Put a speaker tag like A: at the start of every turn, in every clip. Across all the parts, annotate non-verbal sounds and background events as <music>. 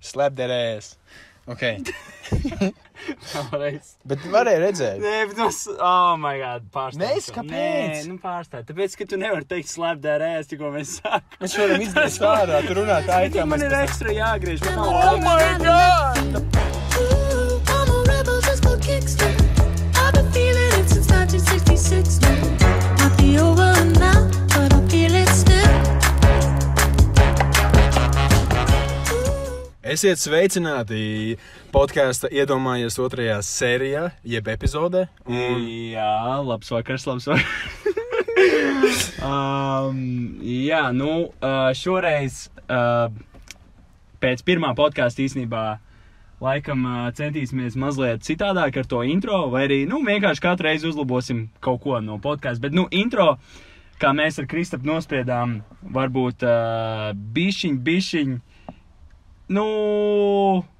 A: Slap that ass. Okay. Bet varēja redzēt.
B: Nē, bet tas, oh, my God, pārstāv.
A: Nē, kāpēc?
B: Nē, nu pārstāv. Tāpēc, ka tu nevari teikt slēpt dērēs, tikko mēs sākam.
A: Mēs varam izdarīt ārā, tur runāt tā, it kā
B: Man ir ekstra jāgriež.
A: Oh my god!
C: I'm a rebel just for kicks. I've been feeling it since 1966. Might be over
A: Esiet sveicināti podkāstu iedomājies otrajā sērijā, jeb epizodē. Un
B: Jā, labs vakars, labs vakars. <laughs> um, jā, nu, uh, šoreiz uh, pēc pirmā podkāsta īstenībā laikam uh, centīsimies mazliet citādāk ar to intro, vai arī nu, vienkārši katru reizi uzlabosim kaut ko no podkāsta. Bet, nu, intro, kā mēs ar Kristapu nospriedām, varbūt uh, bišķiņ, bišķiņ. Nu,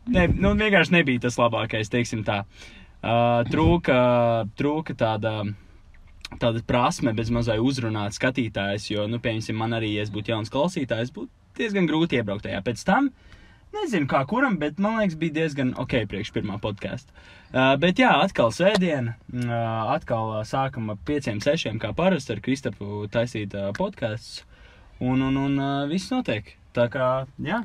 B: ne, nu, vienkārši nebija tas labākais, teiksim tā. Uh, trūka, trūka tāda, tāda prasme, bez mazai uzrunāt skatītājs, jo, nu, piemēram, man arī, ja es būtu jauns klausītājs, būtu diezgan grūti iebraukt tajā. Pēc tam, nezinu, kā kuram, bet man liekas, bija diezgan ok priekš pirmā podkāsta. Uh, bet jā, atkal sēdiena, uh, atkal uh, sākam ap pieciem, sešiem, kā parasti ar Kristapu taisīt uh, podkāstus, un, un, un uh, viss notiek. Tā kā, jā.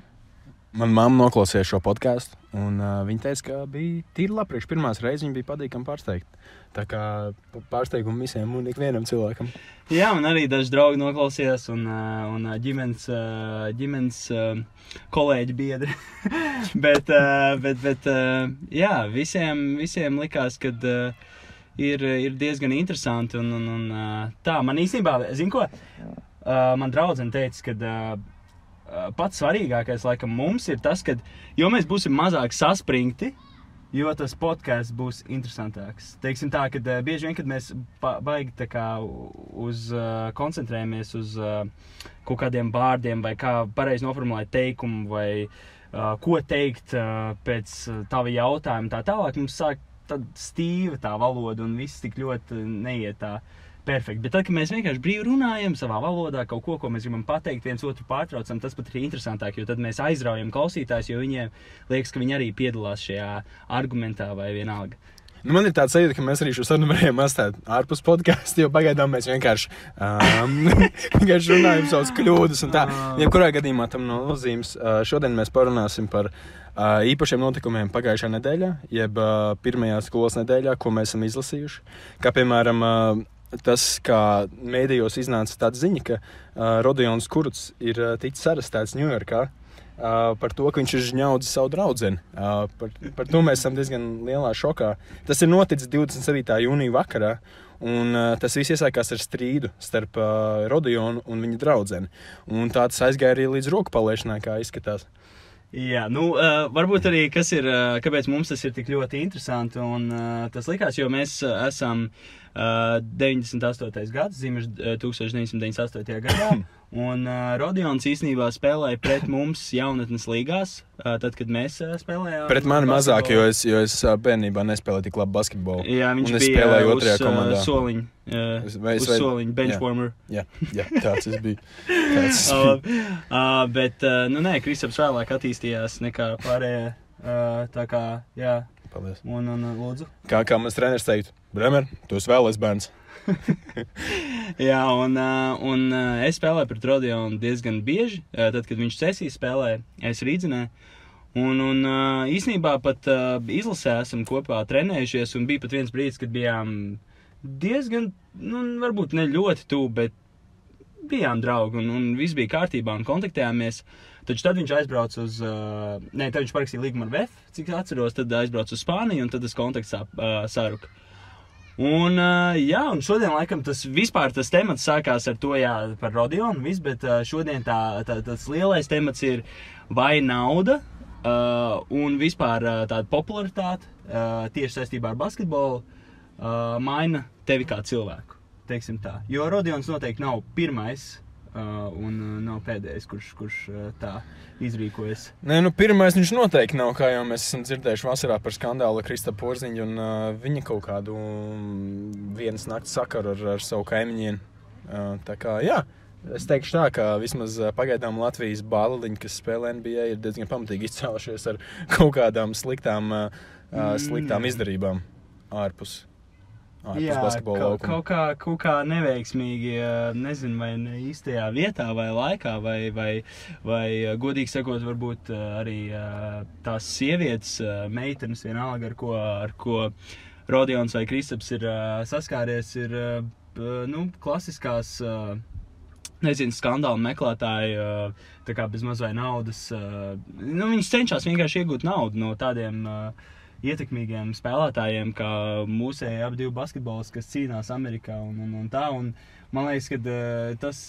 A: Manā mamma noklausījās šo podkāstu, un uh, viņa teica, ka bija tīri labi. Priekš pirmās reizes viņa bija patīkami pārsteigta. Tā kā p- pārsteigumu visiem un ikvienam cilvēkam.
B: Jā, man arī daži draugi noklausījās, un, un ģimenes, ģimenes kolēģi biedri. <laughs> bet, bet, bet jā, visiem, visiem likās, ka ir, ir diezgan interesanti. Un, un, un, tā, man īstenībā, zinu, ko man draudzene teica, ka pats svarīgākais laikam mums ir tas, ka, jo mēs būsim mazāk saspringti, jo tas podkāsts būs interesantāks. Teiksim tā, ka uh, bieži vien, kad mēs baigi uz, uh, koncentrējamies uz uh, kaut kādiem vārdiem vai kā pareizi noformulēt teikumu vai uh, ko teikt uh, pēc uh, tava jautājuma, tā tālāk mums sāk stīva tā valoda un viss tik ļoti neiet tā perfekti. Bet tad, kad mēs vienkārši brīvi runājam savā valodā, kaut ko, ko mēs gribam pateikt, viens otru pārtraucam, tas pat ir interesantāk, jo tad mēs aizraujam klausītājus, jo viņiem liekas, ka viņi arī piedalās šajā argumentā vai vienalga.
A: Nu, man ir tāds sajūta, ka mēs arī šo sarunu varējām atstāt ārpus podkāstu, jo pagaidām mēs vienkārši, um, <laughs> vienkārši runājam savas kļūdas. jebkurā gadījumā tam nav nozīmes. Uh, šodien mēs parunāsim par uh, īpašiem notikumiem pagājušā nedēļā, jeb uh, pirmajā skolas nedēļā, ko mēs esam izlasījuši. Kā piemēram, uh, tas, kā mēdījos iznāca tāda ziņa, ka uh, Rodions Kurts ir uh, ticis arestēts Ņujorkā. Uh, par to, ka viņš ir žņaudzis savu draugu. Uh, par, par to mēs esam diezgan lielā šokā. Tas ir noticis 27. jūnija vakarā, un uh, tas viss iesākās ar strīdu starp uh, Rodionu un viņa draugu. Tā tas aizgāja arī līdz roku palaišanai, kā izskatās.
B: Jā, nu, uh, varbūt arī kas ir, uh, kāpēc mums tas ir tik ļoti interesanti. Un, uh, tas likās, jo mēs uh, esam uh, 98. gads, zīmēs uh, 1998. gadā. <clears throat> Un uh, Rodions īstenībā spēlēja pret mums jaunatnes līgās, uh, tad, kad mēs uh, spēlējām.
A: Pret mani mazāk, jo es, jo es uh, bērnībā nespēlēju tik labi basketbolu.
B: Jā, viņš bija
A: spēlēju
B: uh,
A: otrajā
B: uz,
A: komandā.
B: Uh, soliņa, uh,
A: Es- vai
B: uz
A: vai-
B: soliņa, bench
A: jā. Jā, jā, tāds es biju. <laughs> Tāds es
B: Uh,
A: biju.
B: uh, bet, uh, nu, nē, Kristaps vēlāk attīstījās nekā pārējie. Uh, tā kā, jā,
A: Paldies.
B: un, un, lūdzu.
A: Kā, kā mans treneris teikt, Bremer, tu esi vēlais bērns. <laughs>
B: Jā, un, uh, un uh, es spēlēju pret Rodionu diezgan bieži. Uh, tad, kad viņš sesijas spēlēja, es rīdzinēju. Un, un uh, īsnībā pat uh, izlasē esam kopā trenējušies. Un bija pat viens brīdis, kad bijām diezgan, nu, varbūt ne ļoti tuvu, bet bijām draugi. Un, un viss bija kārtībā un kontaktējāmies. Taču tad viņš aizbrauca uz, uh, nē, tad viņš parakstīja līgumu ar VF, cik atceros. Tad aizbrauca uz Spāniju un tad tas kontakts sā, uh, sāruka. Un, uh, jā, un šodien, laikam, tas vispār tas temats sākās ar to, jā, par Rodionu, viss, bet uh, šodien tā, tā, tas lielais temats ir vai nauda uh, un vispār uh, tāda popularitāte uh, tieši saistībā ar basketbolu uh, maina tevi kā cilvēku, teiksim tā. Jo Rodions noteikti nav pirmais un uh, nav pēdējais, kurš, kurš uh, tā izrīkojas.
A: Nē, nu, pirmais viņš noteikti nav, kā jau mēs esam dzirdējuši vasarā par skandālu Krista Porziņu un uh, viņa kaut kādu um, vienas nakts sakaru ar, ar savu kaimiņienu. Uh, tā kā, jā, Es teikšu tā, ka vismaz pagaidām Latvijas bāliņi, kas spēlē NBA, ir diezgan pamatīgi izcēlušies ar <laughs> kaut kādām sliktām, ā, sliktām
B: Mm.
A: izdarībām ārpus
B: Jā, kaut, kaut, kā, kaut kā neveiksmīgi, nezinu, vai ne īstajā vietā, vai laikā, vai, vai, vai godīgi sakot, varbūt arī tās sievietes, meitenes, vienalga, ar ko, ar ko Rodions vai Kristaps ir saskāries, ir nu, klasiskās. Nezinu, skandālu meklētāji, tā kā bez mazai naudas. Nu, viņas cenšas vienkārši iegūt naudu no tādiem uh, ietekmīgiem spēlētājiem, kā mūsēji abi divi basketbolisti, kas cīnās Amerikā un, un, un tā. Un man liekas, ka uh, tas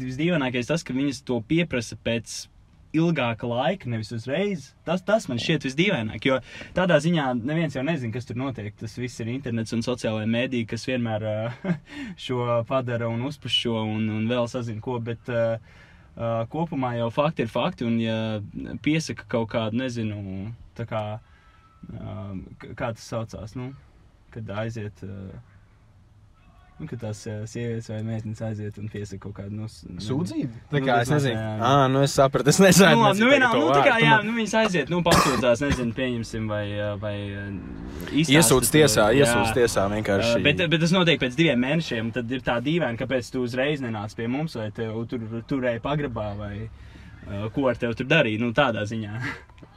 B: visdīvainākais tas, ka viņas to pieprasa pēc ilgāka laika, nevis uzreiz. Tas, tas man šķiet visdīvaināk, jo tādā ziņā neviens jau nezina, kas tur notiek. Tas viss ir internets un sociālajā mēdī, kas vienmēr uh, <laughs> šo padara un uzpuš šo un, un vēl sazina ko. Bet, uh, uh, kopumā jau fakti ir fakti, un ja piesaka kaut kādu, nezinu, tā kā, uh, k- kā tas saucās, nu, kad aiziet. Uh, Nu, kad tās uh, sievietes vai meitenes aiziet un piesaka kaut kādu nu, s-
A: Sūdzība? Tā
B: Nu,
A: kā
B: tas
A: es nezinu.
B: jā, jā.
A: Ah, nu es sapratu, es nezinu.
B: Nu, labi, nu, vienā, nu, tā kā, jā,
A: nu,
B: nu, viņas aiziet, nu, pasūdzās, nezinu, pieņemsim, vai, uh, vai uh, izstāsta
A: Iesūdz tiesā,
B: jā.
A: iesūdz tiesā vienkārši.
B: Uh, bet, bet tas notiek pēc diviem mēnešiem. Tad ir tā dīvaini, kāpēc tu uzreiz nenāc pie mums, vai te tur turēji pagrabā, vai uh, ko ar tevi tur darīja. Nu, tādā ziņā. <laughs>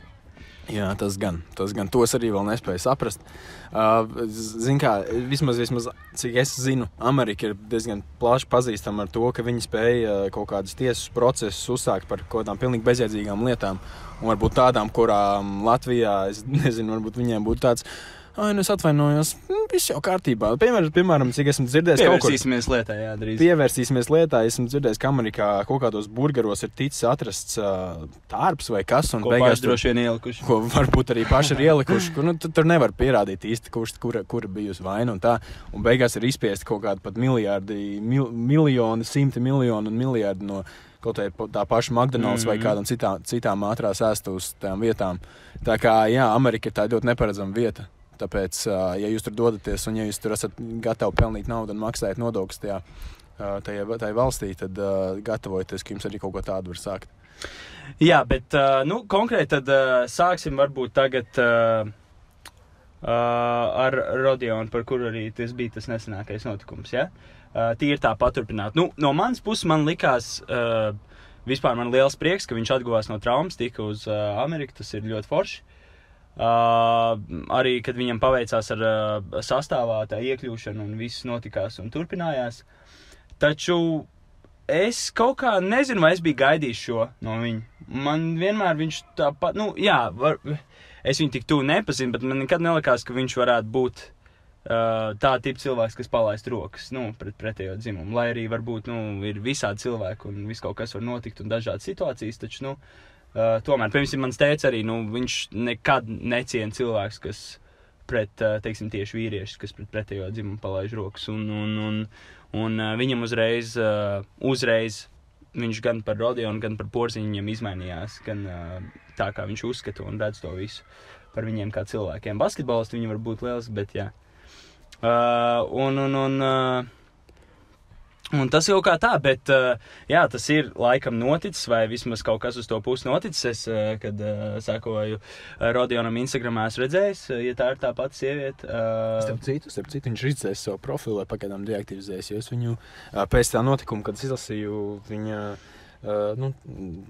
A: Jā, tas gan, tas gan. To es arī vēl nespēju saprast. Uh, Ziniet, kā vismaz, vismaz, cik es zinu, Amerika ir diezgan plaši pazīstama ar to, ka viņi spēja kaut kādus tiesas procesus uzsākt par kaut kādām pilnīgi bezjēdzīgām lietām. Un varbūt tādām, kurām Latvijā, es <laughs> nezinu, varbūt viņiem būtu tāds. Ai, nu es atvainojos, mm, viss jau kārtībā. Piemēram, piemēram cik esmu dzirdējis, kaut kur
B: Pievērsīsimies lietai, jā, drīz.
A: Pievērsīsimies lietai. Esmu dzirdējis, ka Amerikā kaut kādos burgeros ir ticis atrasts uh, tārps vai kas. Un
B: Ko
A: beigās
B: droši vien ielikuši.
A: ko varbūt arī paši ir ielikuši. Kur, nu, tu, tur nevar pierādīt īsti, kurš kura, kura bijusi vaina. Un, tā. un beigās ir izspiesti kaut kādi pat miljardi, mil, miljoni, simti miljoni un miljardi no kaut kā tā paša McDonald's mm -hmm. vai
B: Mhm.
A: kādām citām, citām ātrās ēstuves tām vietām. Tā kā jā, Amerika ir tā ļoti neparedzama vieta. Tāpēc, ja jūs tur dodaties un ja jūs tur esat gatavi pelnīt naudu un maksāt nodokļus tajā, tajā, tajā valstī, tad gatavojieties, ka jums arī kaut ko tādu var sākt.
B: Jā, bet nu, konkrēti tad sāksim varbūt tagad uh, ar Rodionu, par kuru arī tas bija tas nesenākais notikums. Ja? Uh, Tīri tā paturpināt. Nu, no manas puses man likās, uh, vispār man liels prieks, ka viņš atguvās no traumas, tika uz uh, Ameriku. Tas ir ļoti forši. Uh, arī, kad viņam paveicās ar uh, sastāvā tā iekļūšanu un viss notikās un turpinājās. Taču es kaut kā nezinu, vai es biju gaidījis šo no viņa. Man vienmēr viņš tāpat, nu, jā, var, es viņu tik tuvu nepazinu, bet man nekad nelikās, ka viņš varētu būt uh, tāds tips cilvēks, kas palaist rokas nu, pret pretējo dzimumu. Lai arī varbūt nu, ir visādi cilvēki un viss kaut kas var notikt un dažādas situācijas, taču, nu, uh, tomēr, piemēram, mans teica arī, nu, viņš nekad neciena cilvēks, kas pret, uh, teiksim, tieši vīriešus, kas pret pretējo dzimumu palaiž rokas. Un, un, un, un uh, viņam uzreiz, uh, uzreiz viņš gan par Rodionu, gan par Porziņu viņam izmainījās. Gan uh, tā, kā viņš uzskata un redz to visu par viņiem kā cilvēkiem. Basketbolisti viņi var būt lieliski, bet jā. Uh, un, un, un, uh, un tas jau kā tā, bet uh, jā, tas ir laikam noticis, vai vismaz kaut kas uz to pusi noticis. Es, uh, kad uh, sekoju Rodionam Instagramā, esmu redzējis, ja tā ir tā pati sieviete.
A: Starp citu, starp citu viņš ir izdzēsis savu profilu, vai pagaidām deaktivizējis. jo Es viņu pēc tā notikuma, kad es izlasīju viņa ā, nu,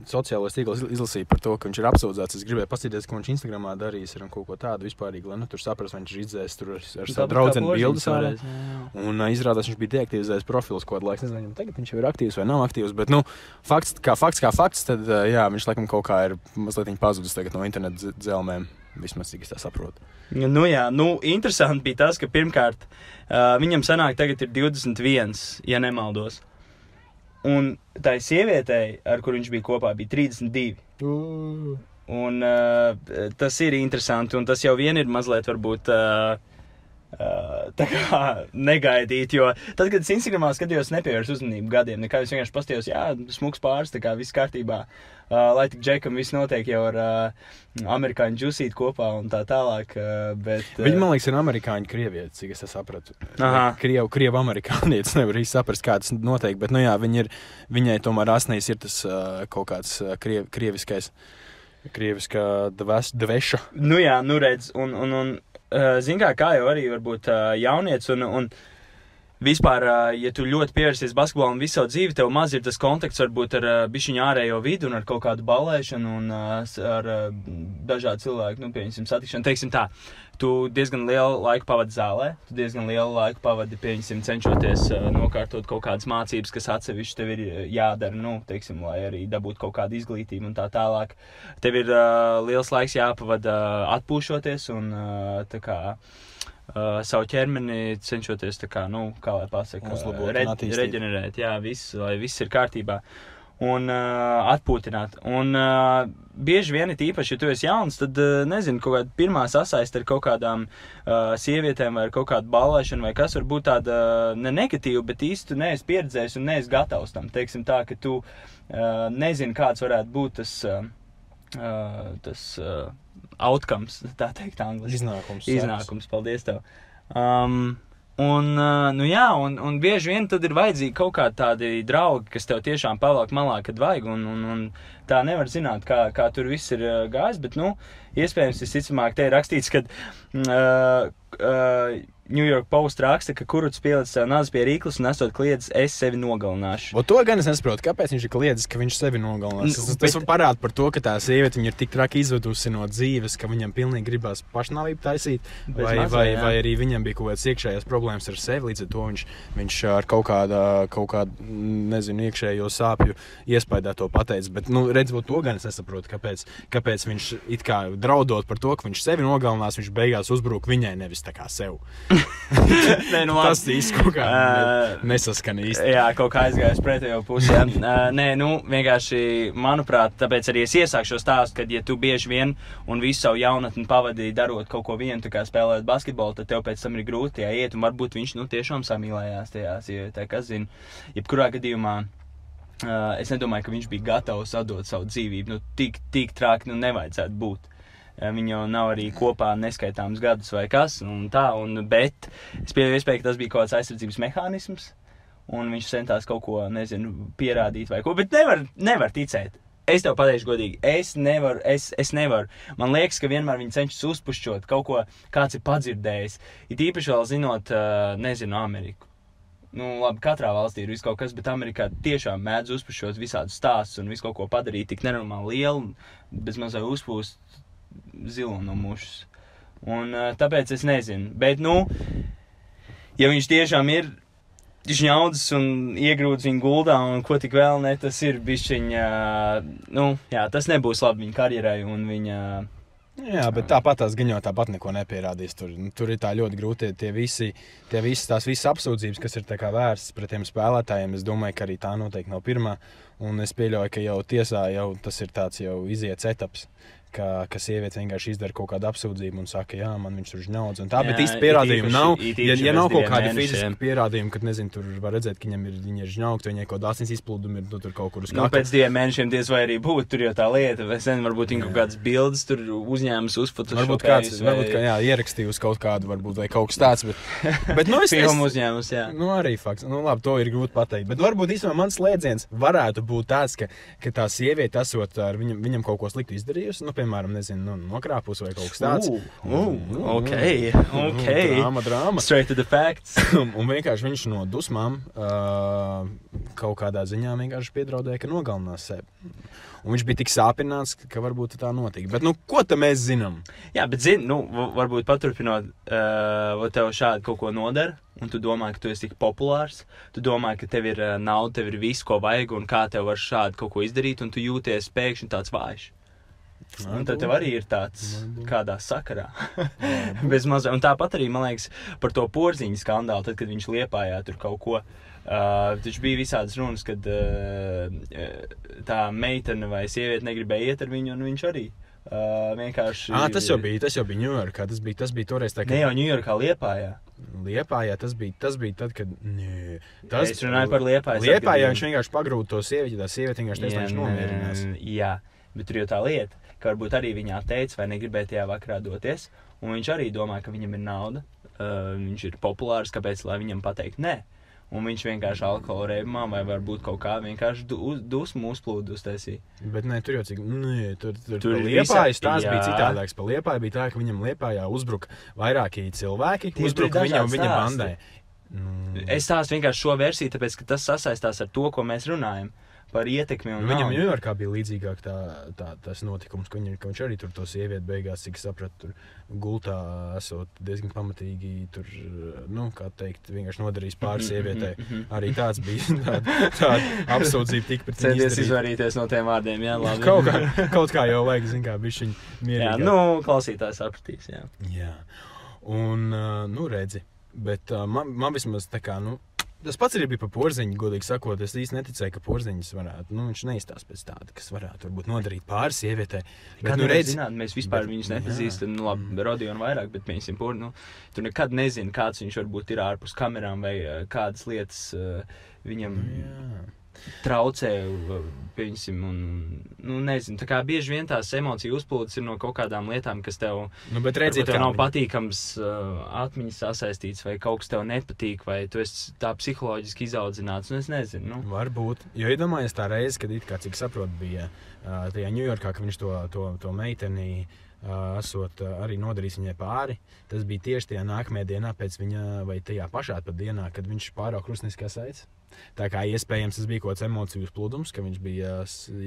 A: sociālo tīklu, iz- izlasīju par to, ka viņš ir apsūdzēts. Es gribēju paskatīties, ko viņš Instagramā darījis ar kaut ko tādu vispārīgi, lai nu, tur saprastu, vai viņš ir izdzēsis tur ar, savu draugu bildes. ārā. Un uh, izrādās, viņš bija deaktivizējis profilus kaut kādu laiku. Nezinu, tagad viņš jau ir aktīvs vai nav aktīvs. Bet, nu, fakts, kā fakts, kā fakts, tad uh, jā, viņš laikam kaut kā ir mazliet pazudis no interneta dze- dzelmēm. Vismaz cik es tā saprotu.
B: Nu, jā, nu, interesanti bija tas, ka pirmkārt uh, viņam sanāk, tagad ir 21, ja nemaldos. Un tai sievietei, ar kuru viņš bija kopā, bija 32. Un uh, tas ir interesanti, un tas jau vien ir mazliet, varbūt, uh, Uh, tā kā <laughs> negaidīt, jo tad, kad es Instagramā skatījos, nepievērsu uzmanību gadiem. Nekā es vienkārši paskatījos, jā, smūgs pāris, tā kā viss kārtībā. Uh, lai tik džekam viss notiek jau ar uh, amerikāņu džusīti kopā un tā tālāk. Uh, bet, uh,
A: Viņa, man liekas, ir amerikāņu krievietis, cik es sapratu.
B: Aha.
A: Krievu, krievu amerikānietis <laughs> nevar īsti saprast, kā tas notiek. Bet, nu jā, viņa ir, viņai tomēr asnīs ir tas uh, kaut kāds uh, kriev, krieviskais. Krieviskā dveša.
B: Nu jā, nu redz, un, un, un uh, zin kā, kā jau arī varbūt uh, jaunietis, un, un vispār, uh, ja tu ļoti pievērsies basketbolam visu dzīvi, tev maz ir tas kontakts varbūt ar uh, bišķiņu ārējo vidu un ar kaut kādu balēšanu un uh, ar uh, dažādu cilvēku, nu, pieņemsim, satikšanu. Teiksim tā, tu diezgan lielu laiku pavadi zālē, tu diezgan lielu laiku pavadi, pieņemsim, cenšoties uh, nokārtot kaut kādas mācības, kas atsevišķi tev ir uh, jādara, nu, teiksim, lai arī dabūtu kaut kādu izglītību un tā tālāk. Tev ir uh, liels laiks jāpavada uh, atpūšoties un uh, tā kā. Uh, savu ķermeni cenšoties, kā, nu, kā lai pasakā,
A: Uzlabot
B: re reģenerēt, jā, viss, lai viss ir kārtībā. Un uh, atpūtināt. Un uh, bieži vien, īpaši, ja tu esi jauns, tad, uh, nezinu, kaut kāda pirmā sasaiste ar kaut kādām uh, sievietēm vai kaut kādu balēšanu, vai kas var būt tāda uh, ne negatīva, bet īsti neesi pieredzējis un neesi gatavs tam. Teiksim tā, ka tu uh, nezini, kāds varētu būt tas, uh, uh, tas uh, outcomes, tā teikt, angliski.
A: Iznākums.
B: Iznākums, paldies tev. Um, un, nu jā, un, un bieži vien tad ir vajadzīgi kaut kādi tādi draugi, kas tev tiešām pavelk malā, kad vajag, un, un, un tā nevar zināt, kā, kā tur viss ir gājis, bet, nu, iespējams, visticamāk, te ir rakstīts, ka uh, uh, New York Post raksta, ka kuruts pielicis sev nāzi pie rīklas un esot kliedzis, es sevi nogalināšu.
A: O to gan es nesaprotu, kāpēc viņš ir kliedzis, ka viņš sevi nogalinās. Tas, tas
B: bet-
A: parāda par to, ka tā sieviete ir tik traki izvedusi no dzīves, ka viņam pilnīgi gribās pašnāvību taisīt.
B: Bez
A: Vai,
B: mazā,
A: vai,
B: jā.
A: vai arī viņam bija kaut kādas iekšējas problēmas ar sevi, līdz ar to viņš, viņš ar kaut kādu, kaut kādu nezinu, iekšējo sāpju iespējā to pateicis. Bet, nu, redzot, to gan es nesaprotu, kāpēc, kāpēc viņš it kā draudot par to, ka viņš sevi nogalinās, viņš beigās uzbruk viņai, nevis tā kā sev. <laughs>
B: Nē, nu,
A: Tas īsti kaut kā ne, nesaskan īsti.
B: Jā, kaut kā aizgājis pretējo pusē. uh, nē, nu, vienkārši, manuprāt, tāpēc arī es iesāku šo stāstu, ka, ja tu bieži vien un visu savu jaunatni pavadīji darot kaut ko vienu, tā kā spēlējot basketbolu, tad tev pēc tam ir grūti tajā iet, un varbūt viņš, nu, tiešām samīlējās tajā sievietē, kas zina. Jebkurā gadījumā. Uh, es nedomāju, ka viņš bija gatavs atdot savu dzīvību. Nu, tik, tik traki nu, nevajadzētu būt. Uh, Viņi jau nav arī kopā neskaitāms gadus vai kas, un tā, un, bet es pieņemu, ka tas bija kaut kāds aizsardzības mehānisms, un viņš centās kaut ko, nezinu, pierādīt vai ko, bet nevar, nevar ticēt. Es tev pateikšu godīgi, es nevaru, es, es nevaru. Man liekas, ka vienmēr viņi cenšas uzpušķot kaut ko, kāds ir padzirdējis. It īpaši vēl zinot, uh, nezinu, Ameriku. Nu, labi, katrā valstī ir kaut kas, bet Amerikā tiešām mēdz uzpušķot visādus stāstus un visu kaut ko padarīt tik nenormāli lielu, bez mazai uzpūst zilo no mušas. Un uh, tāpēc es nezinu. Bet, nu, ja viņš tiešām ir žņaudzis un iegrūdis viņu guldā un ko tik vēl ne, tas ir bišķiņa, nu, jā, tas nebūs labi viņa karjerai un viņa,
A: Jā, bet tāpat tās jau tāpat neko nepierādīs. Tur, nu, tur ir tā ļoti grūti. Tie visi, tie visi, tās visas apsūdzības, kas ir vērstas pret tiem spēlētājiem, es domāju, ka arī tā noteikti nav pirmā. Un es pieļauju, ka jau tiesā jau tas ir tāds jau iziets etaps. Ka, ka sieviete vienkārši izdara kaut kādu apsūdzību un saka, jā, man viņš tur žņaudz. Un tā,
B: Jā,
A: bet īsti pierādījumu nav.
B: it
A: Ja, ja nav kaut kāda fiziska pierādījuma, kad, nezinu, tur var redzēt, ka viņam ir, viņa ir žņaugta, viņai kaut kāda asins izplūduma ir nu, tur kaut kur uz
B: nu,
A: kakla.
B: pēc diviem mēnešiem diez vai arī būtu tur jau tā lieta, vai sen varbūt viņa kaut kādas bildes tur uzņēmas uzfotos.
A: Varbūt kāds varbūt, ka, jā, ierakstīja uz kaut kādu, varbūt vai kaut kas tāds. Bet, <laughs> bet nu, es,
B: Filmu uzņēmus, jā.
A: Nu, arī fakts. Nu, labi, to ir grūti pateikt. Bet varbūt īstenībā mans slēdziens varētu būt tāds, ka, ka tā sieviete, esot ar viņam, viņam kaut ko sliktu izdarījusi, nu, piemēram, nezinu, nu, nokrāpus vai kaut kas tāds.
B: Uh, uh, ok, ok.
A: Drāma, drāma.
B: Straight to the facts.
A: un <coughs> un vienkārši viņš no dusmām uh, kaut kādā ziņā vienkārši piedraudēja, ka nogalinās sevi. Un viņš bija tik sāpināts, ka varbūt tā notika. Bet, nu, ko tam mēs zinām?
B: Jā, bet, zini, nu, va- varbūt paturpinot, uh, tev šādi kaut ko nodara, un tu domā, ka tu esi tik populārs, tu domā, ka tev ir uh, nauda, tev ir viss, ko vajag, un kā tev var šādi kaut ko izdarīt, un tu jūties pēkšņi tāds vājš. Un tad tev arī ir tāds kādā sakarā. <laughs> Bez mazā. Un tāpat arī, man liekas, par to porziņu skandālu, tad, kad viņš liepājā tur kaut ko. Uh, taču bija visādas runas, kad uh, tā meitene vai sieviete negribēja iet ar viņu, un viņš arī Uh, vienkārši.
A: Ah, tas jau bija, tas jau bija Ņujorkā. Tas bija, tas bija toreiz tā,
B: Ne jau Ņujorkā, Liepājā.
A: Liepājā. Tas bija, tas bija tad, kad. Nē, tas
B: Es runāju par Liepājas
A: Liepājā viņš vienkārši pagrūda to sievieti. Tā sieviete vienkārši teica, lai viņš nomierinās.
B: Jā, bet tur jau tā lieta, ka varbūt arī viņa teica, vai negribēja tajā vakarā doties. Un viņš arī domāja, ka viņam ir nauda, uh, viņš ir populārs, kāpēc lai viņam pateikt nē. Un viņš vienkārši alkohola reibumā vai varbūt kaut kā vienkārši du- dusmu uzplūdu uztaisīja.
A: Bet nē, tur jau cik. Nē, tur tur,
B: Tur
A: liepājas. Tās bija
B: jā.
A: citādākas. Pa liepāju bija tā, ka viņam liepājā uzbruka vairāki cilvēki.
B: Tie
A: uzbruka
B: bija
A: viņam, viņa bandai. Mm.
B: Es stāstu vienkārši šo versiju, tāpēc ka tas sasaistās ar to, ko mēs runājam par ietekmi un
A: Viņam. Ņujorkā bija līdzīgāk tā, tā, tas notikums, ka, viņa, ka viņš arī tur to sievieti beigās, cik sapratu, tur gultā esot diezgan pamatīgi, tur, nu, kā teikt, vienkārši nodarījis pāri
B: Mhm,
A: sievietei.
B: mhm, mhm.
A: Arī tāds bija <laughs> tāda, tāda apsūdzība tik pret
B: Centies izvairīties no tiem vārdiem, jā, labi.
A: Kaut kā, kaut kā jau vajag, zin kā, bišķiņ
B: Jā,
A: mierīgi.
B: nu, klausītājs sapratīs, jā.
A: Jā, un, nu, redzi, bet man, man vismaz tā kā, nu, tas pats arī bija par porziņu, godīgi sakot. Es īsti neticēju, ka porziņš varētu, nu, viņš neizstāsta pēc tāda, kas varētu varbūt nodarīt pāri sievietei.
B: Kad
A: nu, redzi,
B: zināt, mēs vispār
A: bet-
B: viņus nepazīstam. Nu, labi, Rodionu vairāk, bet mēs viņu nu, tu nekad nezini, kāds viņš varbūt ir ārpus kamerām vai eh, kādas lietas uh, viņam
A: jā.
B: Traucē. Pieņemsim, un, nu, nezinu, tā kā bieži vien tās emociju uzplūdes ir no kaut kādām lietām, kas tev,
A: Nu, bet
B: Redzi,
A: redziet,
B: tev nav
A: viņi-
B: patīkams, uh, atmiņas sasaistīts, vai kaut kas tev nepatīk, vai tu esi tā psiholoģiski izaudzināts. Nu, es nezinu. Nu.
A: Varbūt. Jo iedomājieties tā reize, kad, it kā, cik saprotu, bija uh, tajā Ņujorkā, ka viņš to, to, to meiteni esot arī nodarījis viņai pāri. Tas bija tieši tajā nākamajā dienā, pēc viņa, vai tajā pašā pat dienā, kad viņš pārāk krustniskā saites. Tā kā iespējams tas bija kaut kāds emociju plūdums, ka viņš bija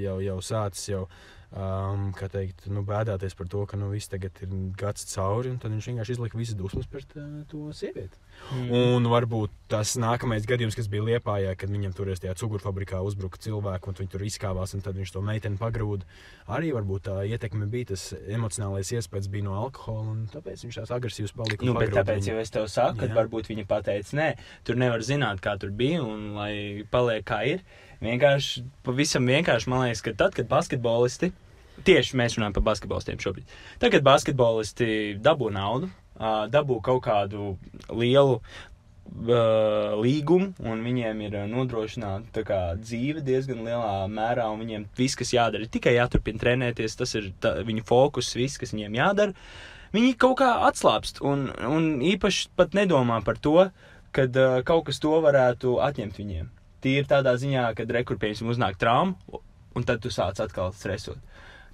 A: jau, jau sācis jau. Um, teikt, nu, bēdāties par to, ka nu, viss tagad ir gads cauri, un tad viņš vienkārši izlika visas dusmas pret uh, to sievieti.
B: Mm.
A: Un varbūt tas nākamais gadījums, kas bija Lietpājā, kad viņam tur tajā cukurfabrikā uzbruka cilvēki, un viņi tur izkāvās, un tad viņš to meiteni pagrūda. Arī varbūt tā ietekme bija tas emocionālais iespējas bija no alkohola, un tāpēc viņš tās agresīvs palika.
B: Nu, bet tāpēc
A: viņu.
B: jau es tev saku, ka varbūt viņa pateica, nē, tur nevar zināt, kā tur bija un lai paliek kā ir. Vienkārši, pavisam vienkārši man liekas, ka tad, kad basketbolisti, tieši mēs runājam par basketbolistiem šobrīd, tad, kad basketbolisti dabū naudu, dabū kaut kādu lielu līgumu, un viņiem ir nodrošināta kā, dzīve diezgan lielā mērā, un viņiem viss, kas jādara, ir tikai jāturpina trenēties, tas ir tā, viņu fokus, viss, kas viņiem jādara. Viņi kaut kā atslābst, un, un īpaši pat nedomā par to, kad uh, kaut kas to varētu atņemt viņiem. Tīri tādā ziņā, kad rekurpējums uznāk traumu, un tad tu sāc atkal stresot.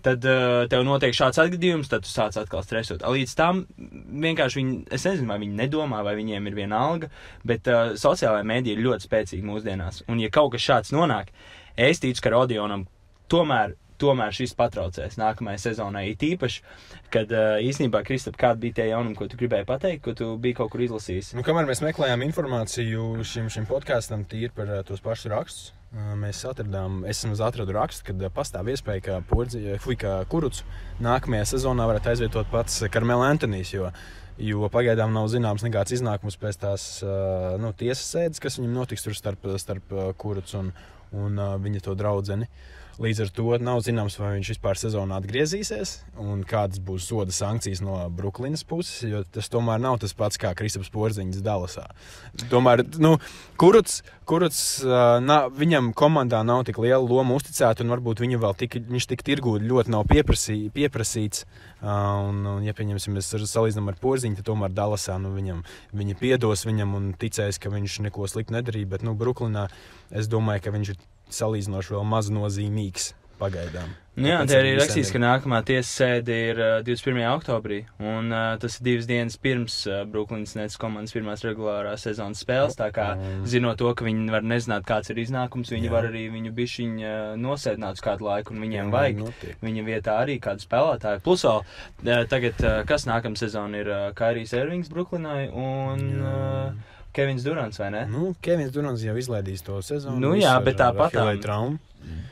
B: Tad uh, tev notiek šāds atgadījums, tad tu sāc atkal stresot. Līdz tam vienkārši viņi, es nezinu, vai viņi nedomā, vai viņiem ir viena alga, bet uh, sociālajā mēdī ir ļoti spēcīgi mūsdienās. Un, ja kaut kas šāds nonāk, es ticu, ka Rodionam tomēr, tomēr šis patraucēs nākamajai sezonai. It īpaši, kad īsnībā, Kristap, kāda bija tie jaunumi, ko tu gribēji pateikt, ko tu biji kaut kur izlasījis?
A: Nu, kamēr mēs meklējām informāciju šim, šim podkāstam, tīri par tos pašus rakstus, mēs atradām, es vismaz atradu rakstu, ka uh, pastāv iespēja, ka, Pordzi, fui, ka Kuruts nākamajā sezonā varētu aizvietot pats Karmela Antonijs. Jo, jo pagaidām nav zināms nekāds iznākums pēc tās nu, tiesas sēdes, kas viņam notiks tur starp, starp Kuruts un, un uh, viņa to draugu. Līdz ar to nav zināms, vai viņš vispār sezonā atgriezīsies un kādas būs soda sankcijas no Brooklynas puses. Jo tas tomēr nav tas pats kā Kristaps Porziņš Dallasā. Tomēr, nu, kuruts uh, nav, viņam komandā nav tik liela loma uzticēta, un varbūt viņu vēl tik, viņš tik tirgū ļoti nav pieprasī, pieprasīts. Un, un, ja pieņemsim, mēs salīdzinām ar Porziņu, tad tomēr Dallasā nu, viņam, viņa piedos viņam un ticēs, ka viņš neko sliktu nedarīja. Bet nu, Brooklynā es domāju, ka viņš ir salīdzinoši vēl maz nozīmīgs pagaidām.
B: Nu, jā, te arī
A: viņi
B: rakstīts, ka nākamā tiesas sēde ir uh, 21. oktobrī, un uh, tas ir divas dienas pirms uh, Brooklynas Nets komandas pirmās regulārās sezonas spēles. Tā kā
A: Mm.
B: zinot to, ka viņi var nezināt, kāds ir iznākums, viņi
A: Jā.
B: var arī viņu bišķiņu uh, nosēdināt uz kādu laiku, un viņiem
A: Jā,
B: vajag.
A: notiek.
B: Viņa vietā arī kādu spēlētāju. Plus vēl uh, tagad, uh, kas nākamā sezona ir uh, Kairijs Ervings Brooklynai un uh, Kevins Durants, vai ne?
A: Nu, Kevins Durants jau izlaidīs to sezonu.
B: Nu jā, bet tāpat tam-
A: traumu.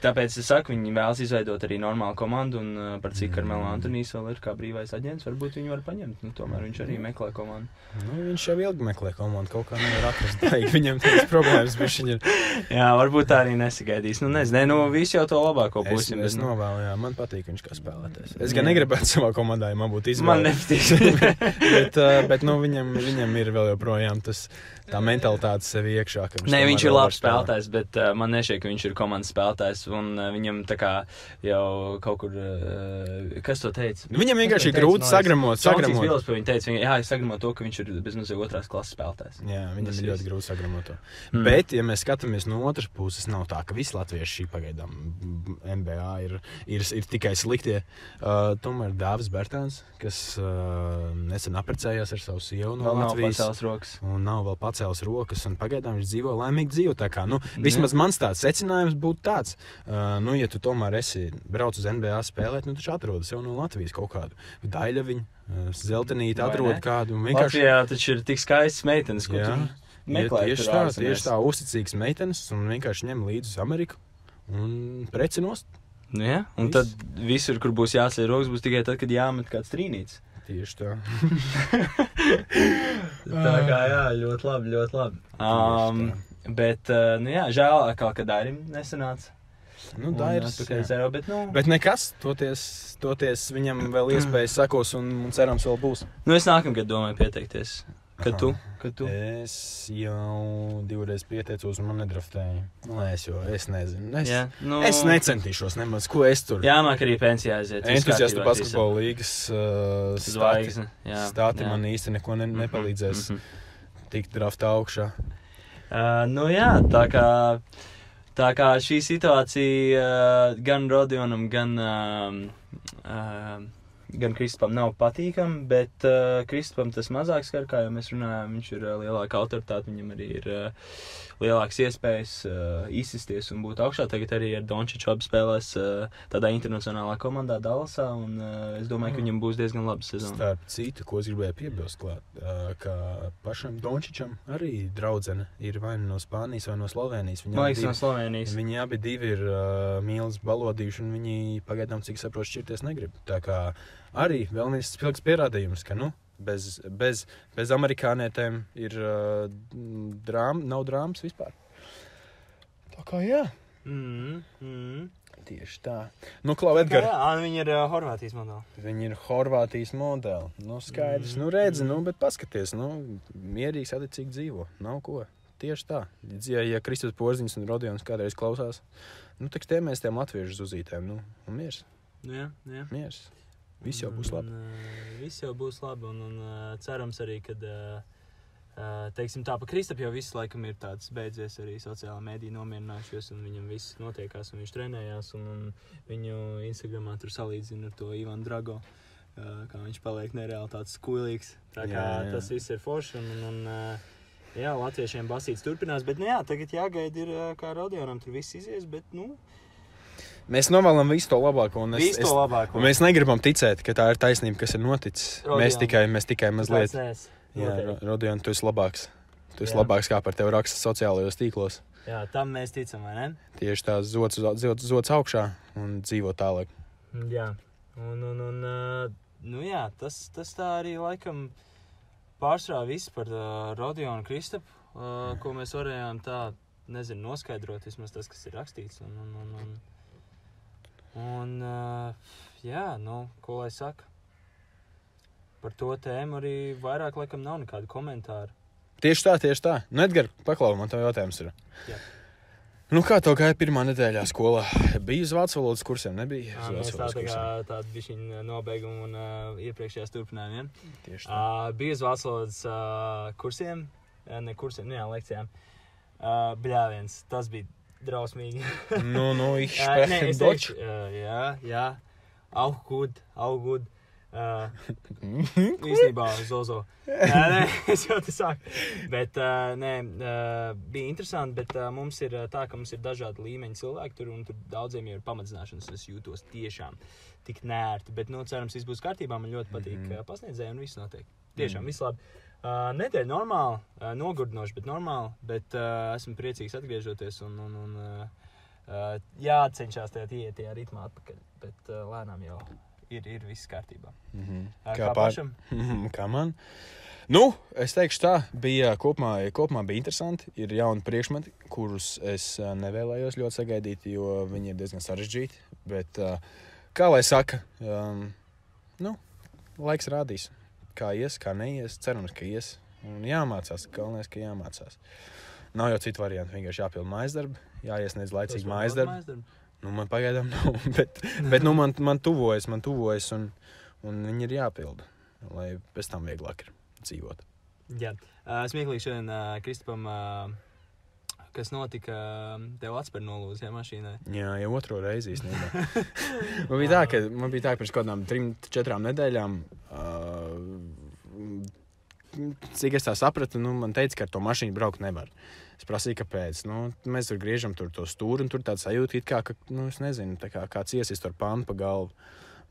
B: Tāpēc es saku, viņi vēlas izveidot arī normālu komandu, un uh, par cik ar Melu Antonijs vēl ir kā brīvais aģents, varbūt viņi var paņemt. Nu, tomēr viņš arī meklē komandu.
A: Nu, viņš jau ilgi meklē komandu, kaut kā nevar atrast. Tā viņam tādas problēmas, ir.
B: Jā, varbūt tā arī nesagaidīs. Nu, nezinu, ne, nu, visi jau to labāko
A: Es,
B: pusi.
A: es
B: bet, nu,
A: novēlu, jā, man patīk viņš kā spēlētājs. Es gan negribētu savā komandā, ja man būtu
B: Man
A: izvēle.
B: nepatīk. <laughs>
A: bet, uh, bet nu, viņam, viņam ir vēl joprojām tas, tā mentalitāte sev iekšā.
B: Nē, viņš ir labs spēlētājs, bet uh, man nešķiet, ka viņš ir komandas spēlētājs. Un uh, viņam tā kā jau kaut kur, uh, kas to teica?
A: Viņam vienkārši ir grūti sagramot, sagramot.
B: Vils viņu teica, viņa, jā, es sagramot to, ka viņš ir bezmazliet otrās klases spēlētājs.
A: Jā, viņam
B: Tas
A: ir ļoti grūti sagramot to.
B: Mm.
A: Bet, ja mēs skatāmies no otras puses, nav tā, ka visi latvieši šī pagaidām MBA ir, ir, ir tikai sliktie. Uh, tomēr Dāvis Bērtāns, kas uh, nesen apprecējās ar savu sievu no
B: Vēl nav
A: Latvijas.
B: pacēlis rokas.
A: Un nav vēl pacēlis rokas, un pagaidām viņš dzīvo laimīgu dzīvi. Tā kā, nu, vismaz mans tāds secinājums būtu tāds, uh, nu, ja tu tomēr esi braucis uz NBA spēlēt, nu, taču atrodi sev no Latvijas kaut kādu daļaviņu, atrodi
B: ne?
A: kādu. Vienkārši
B: Latvijā taču ir tik skaistas meitenes, ko
A: Jā.
B: tu meklē.
A: tieši tā, tieši tā, uzticīgs meitenes un vienkārši ņem līdzi uz Ameriku un precinos.
B: Nu, jā, un
A: Viss.
B: tad visur, kur būs jāceļ rokas, būs tikai tad, kad jāmet kāds trīnīts.
A: Tieši tā. <laughs>
B: Tā kā jā, ļoti labi, ļoti labi. Um, bet, uh, nu jā, žēl, ka arī nesanāca.
A: Nu,
B: Un,
A: tā ir.
B: tikai zero, bet, nu,
A: Bet nekas, toties, toties viņam vēl <clears throat> iespējas sakos un, un cerams vēl būs.
B: nu es nākamgad domāju pieteikties. Kad tu? Kad tu?
A: Es jau divreiz pieteicos, un man nedraftēja. Nu, es jau es nezinu. Es,
B: Jā, nu,
A: es necentīšos nemaz, ko es tur.
B: Jā, māk arī pensijā aiziet.
A: Entuziastu basketbola līgas uh,
B: Zvaigzne.
A: Stāti
B: jā.
A: man īsti neko ne, nepalīdzēs
B: Mhm,
A: tikt draftā augšā.
B: Uh, nu jā, tā kā, tā kā šī situācija uh, gan Rodionam, gan, uh, uh, gan Kristupam nav patīkama, bet uh, Kristupam tas mazāk skar, kā jau mēs runājām, viņš ir uh, lielāka autoritāte, viņam arī ir uh, lielākas iespējas uh, izsisties un būt augšā. Tagad arī ar Dončiču abi spēlēs uh, tādā internacionālā komandā Dallasā, un uh, es domāju, ka viņam būs diezgan laba sezona.
A: Starp citu, ko es gribēju piebilst, klāt, ā, ka pašam Dončičam arī draudzene ir vai nu no Spānijas vai no Slovenijas. Abi
B: liekas, no
A: divi-
B: Slovenijas.
A: Viņi abi divi ir uh, mīlestības balodījuši, un viņi pagaidām, cik saprotu, šķirties negrib. Tā kā arī vēl viens spilgts pierādījums, ka nu, bez, bez, bez amerikānietēm ir uh, drāma, nav drāmas vispār. Tā kā jā,
B: Mm, mm.
A: tieši tā. Nu, Klau, Edgars,
B: Jā, viņi ir uh, Horvātijas modeļi.
A: viņi ir Horvātijas modeli. Nu, skaidrs,
B: Mm,
A: nu, redzi,
B: mm.
A: nu, bet paskaties, nu, mierīgi, saticīgi dzīvo. Nav ko. Tieši tā. Ja, ja Kristus Porziņš un Rodions kādreiz klausās, nu, tad tiem mēs tiem latviešu zuzītēm, nu, un miers.
B: Nu, jā, jā.
A: Miers. Viss jau būs labi.
B: Un, uh, viss jau būs labi. Un, un uh, cerams arī, ka, uh, uh, teiksim, tā pa Kristap jau viss laikam ir tāds beidzies arī sociālā mēdī nomierinājušies. Un viņam viss notiekās, un viņš trenējās. Un, un viņu Instagramā tur salīdzina ar to Ivanu Drago. Uh, kā viņš paliek nereāli tāds kuilīgs. Tā kā
A: Jā, jā.
B: tas viss ir forši. Un, un, un, uh, Jā, latviešiem basīts turpinās, bet nu, jā, tagad jāgaida, ir, uh, kā Rodionam tur viss izies. Bet, nu,
A: Mēs novēlam visu to labāko. Es,
B: visu to labāko.
A: un mēs negribam ticēt, ka tā ir taisnība, kas ir noticis.
B: Rodion.
A: Mēs tikai, mēs tikai mazliet.
B: Nēs.
A: Jā,
B: Noteikti.
A: Rodion, tu esi labāks. Tu esi
B: Jā.
A: labāks, kā par tevi raksta sociālajos tīklos.
B: jā, tam mēs ticam, vai ne?
A: Tieši tās zots, zots, zots augšā un dzīvo tālāk.
B: Jā, un, un, un nu jā, tas, tas tā arī laikam pārsvarā viss par uh, Rodionu Kristapu, uh, ko mēs varējām tā, nezinu, noskaidrot, vismaz tas, kas ir rakstīts. Un, un, un, un, un uh, jā, nu, ko lai saka? Par to tēmu arī vairāk laikam nav nekādu komentāru.
A: Tieši tā, tieši tā. Nu, Edgars, paklau, man te jautājums ir.
B: Jā.
A: Nu, kā tev gāja pirmā nedēļā skolā? Bija uz vācu valodas kursiem, nebija?
B: Jā, mēs tā, tā kā
A: kursiem.
B: tādu bišķiņu nobeigumu un uh, iepriekšējās turpinājumiem.
A: Tieši tā.
B: Uh, bija uz vācu valodas uh, kursiem, eh, ne kursiem, ne jā, lekcijām. Uh, Bļāviens, tas bija drausmīgi.
A: Nu, nu, <laughs> ich
B: Uh, nē,
A: sprechen
B: es
A: Deutsch.
B: uh, jā, jā, auch gut, auch gut. Uh, <laughs> īstenībā Zozo. Nē, nē, <laughs> es jau te sāku. Bet, uh, nē, uh, bija interesanti, bet uh, mums ir uh, tā, ka mums ir dažādi līmeņi cilvēki tur, un tur daudziem jau ir pamatzināšanas. Es jūtos tiešām tik nērti, bet, nu, cerams, viss būs kārtībā. Man ļoti patīk mm -hmm. pasniedzēji, un viss notiek. Tiešām, viss labi. Uh, Nedēļa normāli, uh, nogurdinoši, bet normāli. Bet uh, esmu priecīgs atgriežoties un, un, un uh, uh, jācenšas tajā iet tajā ritmā atpakaļ. Bet uh, lēnām jau ir, ir viss kārtībā.
A: Mhm.
B: Uh,
A: Kā
B: kā
A: pār-
B: pašam? <laughs>
A: Kā man? Nu, es teikšu, tā bija kopumā, kopumā bija interesanti. Ir jauni priekšmeti, kurus es nevēlējos ļoti sagaidīt, jo viņi ir diezgan sarežģīti. Bet, ā, kā lai saka, um, nu, laiks rādīs, kā ies, kā neies. Cerams, ka ies. Un jāmācās, galvenais, ka jāmācās. Nav jau citu variantu. Vienkārši jāpild mājas darbi, jāiesniedz laicīgi mājas darbi. Nu, man pagaidām nav, <laughs> bet, bet nu, man, man tuvojas, man tuvojas, un, un viņi ir jāpilda, lai pēc tam vieglāk ir dzīvot.
B: Jā, uh, smieklīgi šodien uh, Kristupam, uh, kas notika, uh, tev atspēr nolūzījā mašīnā.
A: Jā, jau otro reizi īstenībā. <laughs> man bija tā, ka man bija tā, ka pirms kaut kādām trim, četrām nedēļām, uh, cik es tā sapratu, nu, man teica, ka ar to mašīnu braukt nevar. Es prasīju, kāpēc. Nu, mēs tur griežam tur to stūri, un tur tāds sajūta, kā, ka, nu, es nezinu, kā kāds iesis tur pānu pa galvu.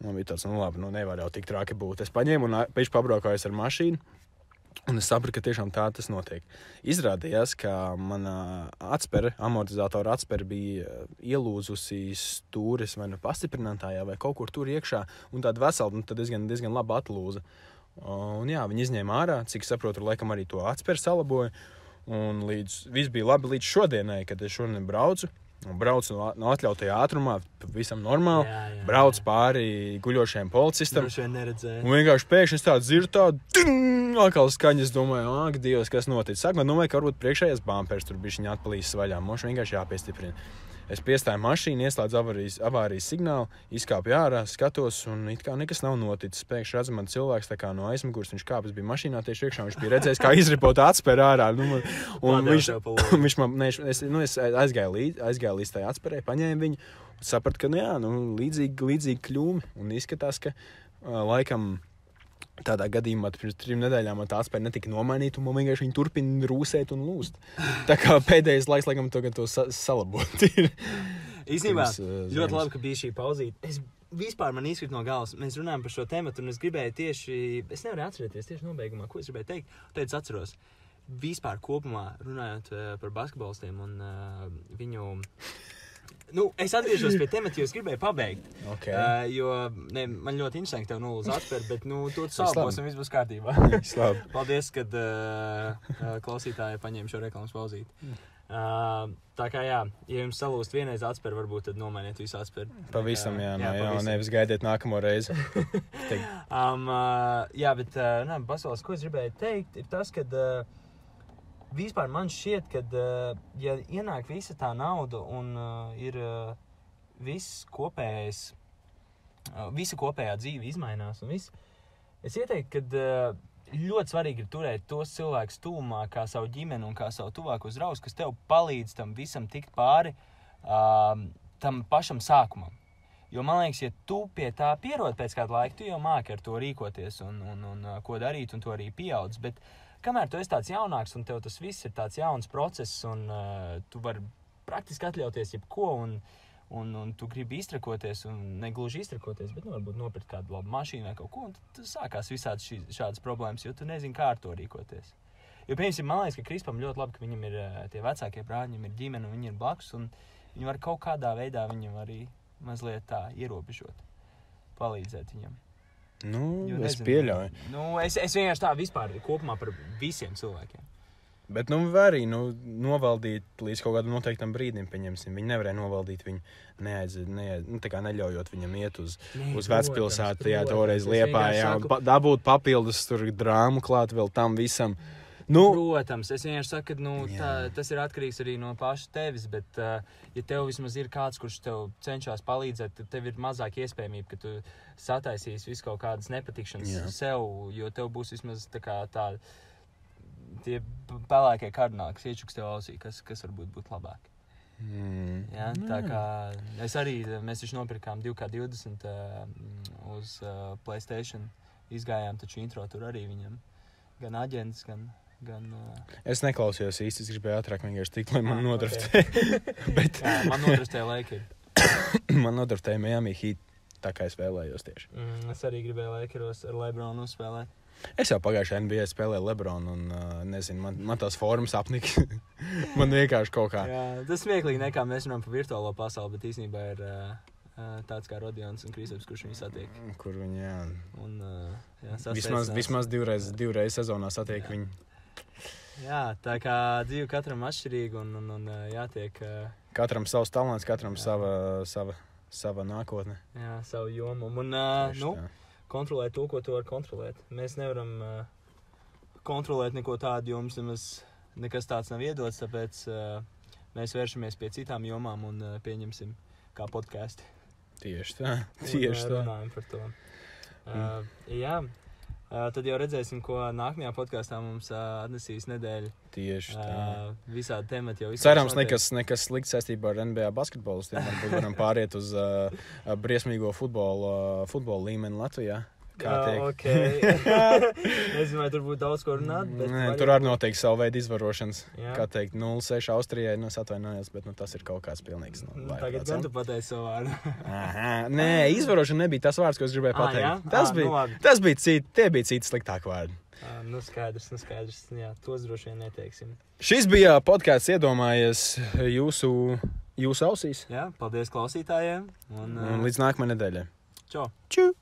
A: Man bija tāds, nu, labi, nu, nevar jau tik traki būt. Es paņēmu un pēc pabraukājos ar mašīnu. Un es sapratu, ka tiešām tā tas notiek. Izrādījās, ka mana atspēra, amortizatora atspēra bija eh, ielūzusi stūres vai nu pastiprinātājā, vai kaut kur tur iekšā. Un tāda vesela, nu, tad diezgan, diezgan laba atlūza. Un jā, viņi izņēma ārā, cik saprotu, laikam arī to atspēru salaboja. Un līdz, viss bija labi līdz šodienai, kad es šodien braucu. Un braucu no, no atļautajā ātrumā, pavisam normāli.
B: Jā, jā,
A: Brauc
B: jā.
A: pāri guļošajam policistam.
B: Droši vien neredzēju.
A: Un vienkārši pēkšņi es tādu dzirdu, tādu atkal skaņas, domāju, ak, Dievs, kas notic. Sākumā domāju, ka varbūt priekšējais bāmpers tur bija viņa atpalīdzis vaļā. Mums vienkārši jāpiestiprina. Es piestāju mašīnu, ieslēdzu avārijas, avārijas signālu, izkāpu ārā, skatos, un it kā nekas nav noticis. Pēkšņi redzu, man cilvēks no aizmugures, viņš kāpjas bija mašīnā tieši iekšā, viņš bija redzējis, kā izripot atspēr ārā. Nu, man- un viņš, viņš man, ne, es, nu, es aizgāju līdzi, aizgāju līdz tai atspērē, paņēmu viņu, un sapratu, ka, nu, jā, nu, līdzīgi, līdzīgi kļūmi, un izskatās, ka uh, laikam tādā gadījumā pirms trim nedēļām tā atspēja netika nomainīta, un man vienkārši viņi turpina rūsēt un lūst. Tā kā pēdējais laiks, laikam, to, to sa salabot. Pirms, uh,
B: ļoti labi, ka bija šī pauzīte. Es vispār man izkrīt no galvas. Mēs runājam par šo tēmu, un es gribēju tieši, es nevaru atcerēties tieši nobeigumā, ko es gribēju teikt. Es atceros. Vispār kopumā runājot eh, par basketbolistiem un uh, viņu. Nu, es atgriežos pie temata, jo es gribēju pabeigt.
A: Okay.
B: Uh, jo ne, man ļoti interesanti, ka tev nulles atver, bet nu,
A: labi.
B: salabos un viss būs kārtībā. <laughs> Paldies, ka uh, uh, klausītāji paņēma šo reklāmas pauzīti. Uh, tā kā jā, ja jums salūst vienreiz atspēr, varbūt tad nomainiet visu atspēr.
A: Pavisam, jā, jā, jā,
B: pavisam.
A: nevis gaidiet nākamo reizi. <laughs>
B: Um, uh, jā, bet uh, nē, Basils, ko es gribēju teikt, ir tas, ka uh, vispār man šķiet, ka, uh, ja ienāk visa tā nauda un uh, ir uh, viss kopējais, uh, visa kopējā dzīve izmainās un viss, es ieteiktu, ka uh, ļoti svarīgi ir turēt tos cilvēkus tuvumā, kā savu ģimeni un kā savu tuvākos draugus, kas tev palīdz tam visam tikt pāri, um, tam pašam sākumam. Jo man liekas, ja tu pie tā pierod pēc kāda laika, tu jau māki ar to rīkoties un, un, un uh, ko darīt, un to arī pieaudz. Bet kamēr tu esi tāds jaunāks un tev tas viss ir tāds jauns process, un uh, tu vari praktiski atļauties jebko, un, un, un tu gribi iztrakoties, un ne gluži iztrakoties, bet nu, varbūt nopirkt kādu labu mašīnu vai kaut ko, un tad sākās visādas šī, šādas problēmas, jo tu nezini, kā ar to rīkoties. Jo, piemēram, man liekas, ka Krispam ļoti labi, ka viņam ir uh, tie vecākie brāļi, viņam ir ģimene, viņi ir blakus, un viņi var kaut kādā veidā viņam arī mazliet tā ierobežot, palīdzēt viņam.
A: Nu,
B: Jo
A: es
B: nezinu,
A: pieļauju.
B: Nu, es, es vienkārši tā vispār kopumā par visiem cilvēkiem.
A: Bet, nu, var arī nu, novaldīt līdz kaut kādam noteiktam brīdim, pieņemsim. Viņi nevarēja novaldīt viņu, neaiz, neaiz, nu, neļaujot viņam iet uz,
B: Nē,
A: uz vecpilsētu, jā, toreiz liepā, jā, un pa, dabūt papildus tur drāmu klāt vēl tam visam. Nu,
B: Protams, es vienkārši saku, ka nu, tā, tas ir atkarīgs arī no paša tevis. Bet, uh, ja tev vismaz ir kāds, kurš tev cenšas palīdzēt, tad tev ir mazāk iespējamība, ka tu sataisīsi visu kaut kādas nepatikšanas
A: Jā.
B: sev, jo tev būs vismaz tā kā tā. Tie pelēkie kardināli, kas iečuks tev ausī, kas, kas varbūt būtu labāk.
A: mm,
B: Ja? Tā kā es arī, mēs taču nopirkām 2K20 uh, uz uh, Playstation. Izgājām taču intro tur arī viņam. Gan aģents, gan. Gan uh,
A: es neklausījos īsti, es gribēju ātrāk vienkārši tikt, lai man
B: Ah,
A: nodraftē. <laughs> Bet
B: jā, man notrastēja laika. <coughs>
A: man nodraftēja Miami Heat, tā kā es vēlējos tieši.
B: Mm, es arī gribēju Lakeros ar Lebronu uzspēlēt.
A: Es jau pagājušajā NBA spēlēju Lebronu, un uh, nezinu, man, man tās formas apnika. <laughs> man vienkārši kaut kā.
B: Jā, tas smieklīgi, nekā mēs runājam par virtuālo pasauli, bet īstenībā ir uh, tāds kā Rodions un Kristaps, kurš viņu satiek.
A: Kur viņi, jā.
B: Un, jā,
A: Vismaz, vismaz divreiz, divreiz sezonā satiek
B: Jā.
A: viņu.
B: Jā, tā kā dzīve katram atšķirīga un, un, un jātiek
A: Katram savs talants, katram
B: Jā.
A: sava, sava, sava nākotne.
B: jā, savu jomu. Un, uh, nu, kontrolēt to, ko tu vari kontrolēt. Mēs nevaram uh, kontrolēt neko tādu, jo mums nemaz nekas tāds nav iedots. Tāpēc uh, mēs vēršamies pie citām jomām un uh, pieņemsim kā podkāstu.
A: Tieši tā.
B: Un,
A: Tieši
B: uh,
A: tā.
B: Runājam par to. Uh, jā, tad jau redzēsim, ko nākamajā podkāstā mums atnesīs nedēļa.
A: Tieši tā.
B: Visādi temati jau izskanēs
A: Cerams, nekas, nekas slikts saistībā ar NBA basketbolistiem. Varbūt varam pāriet uz briesmīgo futbolu, uh, futbolu līmeni Latvijā. Kā tiek?
B: ok. Nezinu, vai tur būtu daudz ko runāt. Bet
A: Nē,
B: var
A: tur arī noteikti savu veidu izvarošanas.
B: Jā.
A: Kā teikt, 0-6 Austrijai. Nu, atvainojos, bet nu, tas ir kaut kāds pilnīgs. Nu,
B: Nu, Tagad gan tu pateici savu vārdu.
A: Aha, nē, izvarošana nebija tas vārds, ko es gribēju
B: Ah,
A: pateikt.
B: jā?
A: Tas,
B: Ah, nu
A: bija,
B: labi.
A: tas bija citi, tie bija citi sliktāki vārdi.
B: Ah, nu skaidrs, nu skaidrs. Jā, tos droši vien neteiksim.
A: Šis bija podkāsts, iedomājies jūsu, jūsu ausīs.
B: Jā, paldies klausītājiem. Un,
A: Un
B: uh,
A: līdz nākamajai nedēļai.
B: čau!
A: Čau!